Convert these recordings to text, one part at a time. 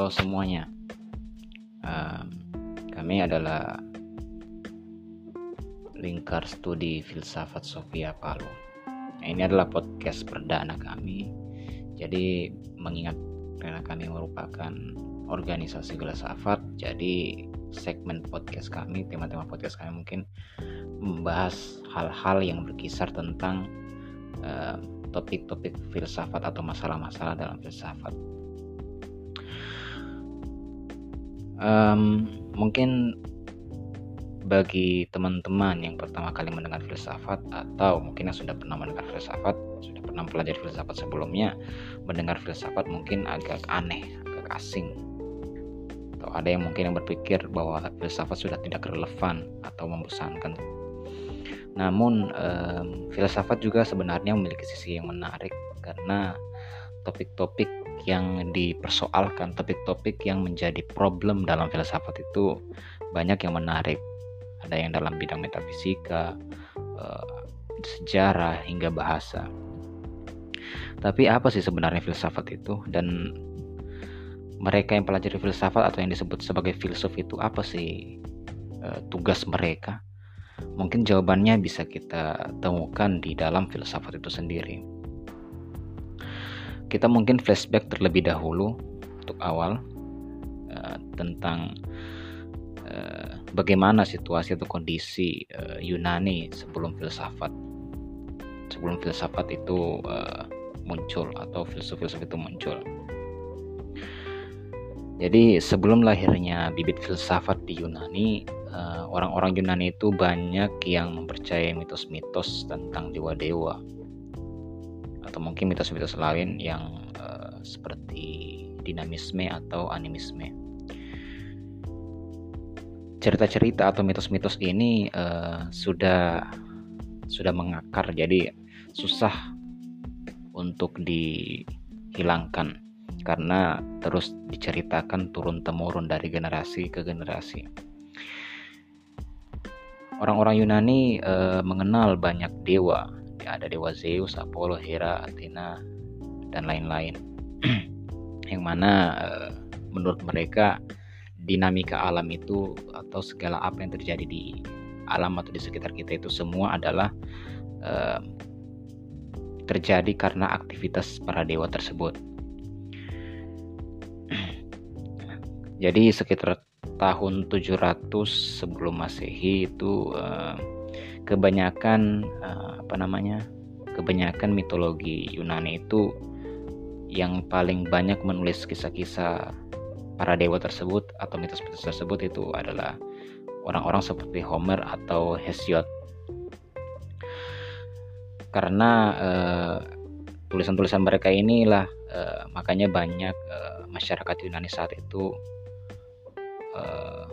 atau semuanya. Um, kami adalah Lingkar Studi Filsafat Sofia Palu. Nah, ini adalah podcast perdana kami. Jadi mengingat karena kami merupakan organisasi filsafat, jadi segmen podcast kami, tema-tema podcast kami mungkin membahas hal-hal yang berkisar tentang uh, topik-topik filsafat atau masalah-masalah dalam filsafat. Um, mungkin bagi teman-teman yang pertama kali mendengar filsafat atau mungkin yang sudah pernah mendengar filsafat, sudah pernah belajar filsafat sebelumnya, mendengar filsafat mungkin agak aneh, agak asing. Atau ada yang mungkin yang berpikir bahwa filsafat sudah tidak relevan atau membosankan namun um, filsafat juga sebenarnya memiliki sisi yang menarik karena topik-topik yang dipersoalkan, topik-topik yang menjadi problem dalam filsafat itu banyak yang menarik. Ada yang dalam bidang metafisika, uh, sejarah hingga bahasa. Tapi apa sih sebenarnya filsafat itu dan mereka yang pelajari filsafat atau yang disebut sebagai filsuf itu apa sih uh, tugas mereka? Mungkin jawabannya bisa kita temukan di dalam filsafat itu sendiri. Kita mungkin flashback terlebih dahulu untuk awal uh, tentang uh, bagaimana situasi atau kondisi uh, Yunani sebelum filsafat. Sebelum filsafat itu uh, muncul atau filsuf-filsuf itu muncul. Jadi sebelum lahirnya bibit filsafat di Yunani, Eh, orang-orang Yunani itu banyak yang mempercayai mitos-mitos tentang dewa-dewa atau mungkin mitos-mitos lain yang uh, seperti dinamisme atau animisme. Cerita-cerita atau mitos-mitos ini uh, sudah sudah mengakar jadi susah untuk dihilangkan karena terus diceritakan turun temurun dari generasi ke generasi Orang-orang Yunani e, mengenal banyak dewa. Ada dewa Zeus, Apollo, Hera, Athena, dan lain-lain. yang mana e, menurut mereka dinamika alam itu atau segala apa yang terjadi di alam atau di sekitar kita itu semua adalah e, terjadi karena aktivitas para dewa tersebut. Jadi sekitar tahun 700 sebelum Masehi itu uh, kebanyakan uh, apa namanya? kebanyakan mitologi Yunani itu yang paling banyak menulis kisah-kisah para dewa tersebut atau mitos-mitos tersebut itu adalah orang-orang seperti Homer atau Hesiod. Karena uh, tulisan-tulisan mereka inilah uh, makanya banyak uh, masyarakat Yunani saat itu Eh,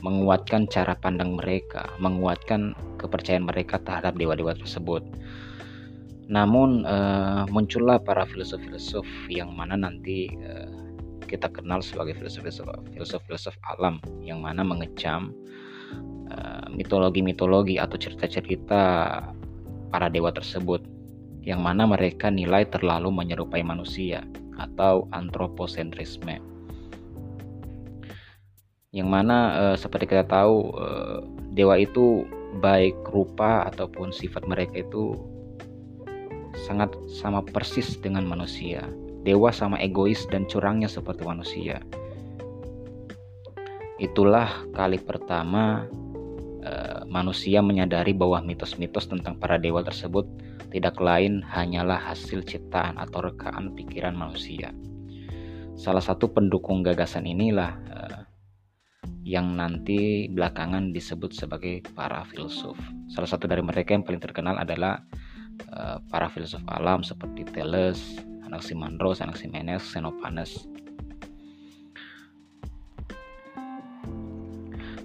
menguatkan cara pandang mereka, menguatkan kepercayaan mereka terhadap dewa-dewa tersebut. Namun uh, muncullah para filsuf-filsuf yang mana nanti uh, kita kenal sebagai filsuf-filsuf alam yang mana mengecam mitologi-mitologi uh, atau cerita-cerita para dewa tersebut yang mana mereka nilai terlalu menyerupai manusia atau antroposentrisme yang mana uh, seperti kita tahu uh, dewa itu baik rupa ataupun sifat mereka itu sangat sama persis dengan manusia. Dewa sama egois dan curangnya seperti manusia. Itulah kali pertama uh, manusia menyadari bahwa mitos-mitos tentang para dewa tersebut tidak lain hanyalah hasil ciptaan atau rekaan pikiran manusia. Salah satu pendukung gagasan inilah uh, yang nanti belakangan disebut sebagai para filsuf. Salah satu dari mereka yang paling terkenal adalah uh, para filsuf alam seperti Thales, Anaximandros, Anaximenes, Xenophanes.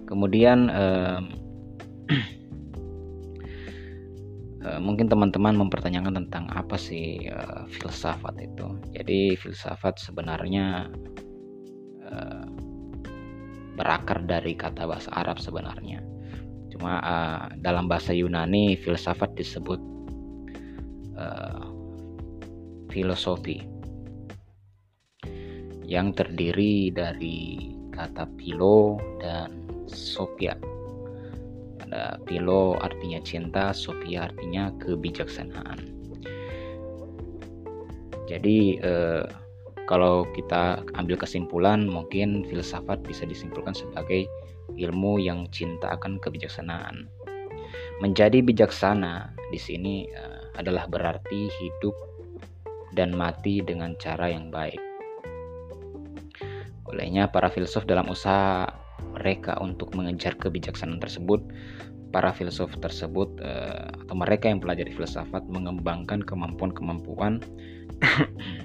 Kemudian uh, uh, mungkin teman-teman mempertanyakan tentang apa sih filsafat itu. Jadi filsafat sebenarnya berakar dari kata bahasa Arab sebenarnya. Cuma uh, dalam bahasa Yunani filsafat disebut uh, filosofi. yang terdiri dari kata pilo dan sopia. Ada pilo artinya cinta, sopia artinya kebijaksanaan. Jadi eh, kalau kita ambil kesimpulan, mungkin filsafat bisa disimpulkan sebagai ilmu yang cinta akan kebijaksanaan. Menjadi bijaksana di sini uh, adalah berarti hidup dan mati dengan cara yang baik. Olehnya para filsuf dalam usaha mereka untuk mengejar kebijaksanaan tersebut, para filsuf tersebut uh, atau mereka yang pelajari filsafat mengembangkan kemampuan-kemampuan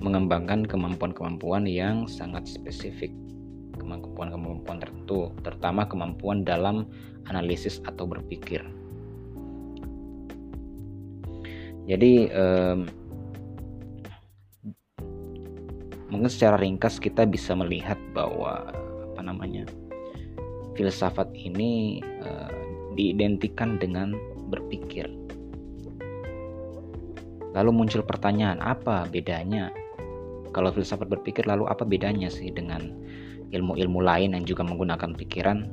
mengembangkan kemampuan-kemampuan yang sangat spesifik kemampuan-kemampuan tertentu, terutama kemampuan dalam analisis atau berpikir. Jadi um, mungkin secara ringkas kita bisa melihat bahwa apa namanya filsafat ini uh, diidentikan dengan berpikir. Lalu muncul pertanyaan, apa bedanya? Kalau filsafat berpikir, lalu apa bedanya sih dengan ilmu-ilmu lain yang juga menggunakan pikiran.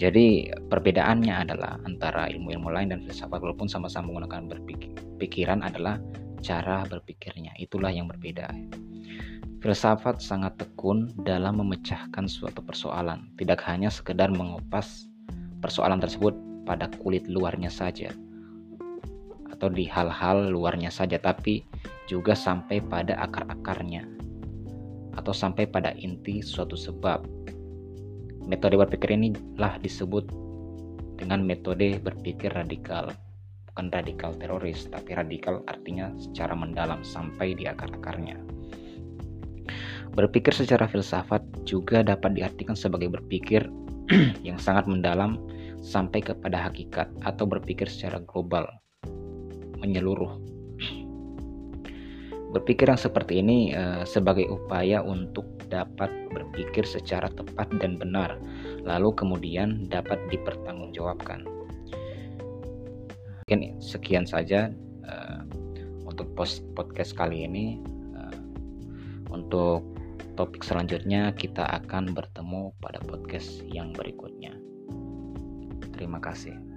Jadi perbedaannya adalah antara ilmu-ilmu lain dan filsafat walaupun sama-sama menggunakan berpikiran adalah cara berpikirnya. Itulah yang berbeda. Filsafat sangat tekun dalam memecahkan suatu persoalan, tidak hanya sekedar mengupas persoalan tersebut pada kulit luarnya saja atau di hal-hal luarnya saja, tapi juga sampai pada akar-akarnya atau sampai pada inti suatu sebab. Metode berpikir ini lah disebut dengan metode berpikir radikal. Bukan radikal teroris, tapi radikal artinya secara mendalam sampai di akar-akarnya. Berpikir secara filsafat juga dapat diartikan sebagai berpikir yang sangat mendalam sampai kepada hakikat atau berpikir secara global, menyeluruh Berpikir yang seperti ini uh, sebagai upaya untuk dapat berpikir secara tepat dan benar, lalu kemudian dapat dipertanggungjawabkan. Mungkin sekian saja uh, untuk post podcast kali ini. Uh, untuk topik selanjutnya kita akan bertemu pada podcast yang berikutnya. Terima kasih.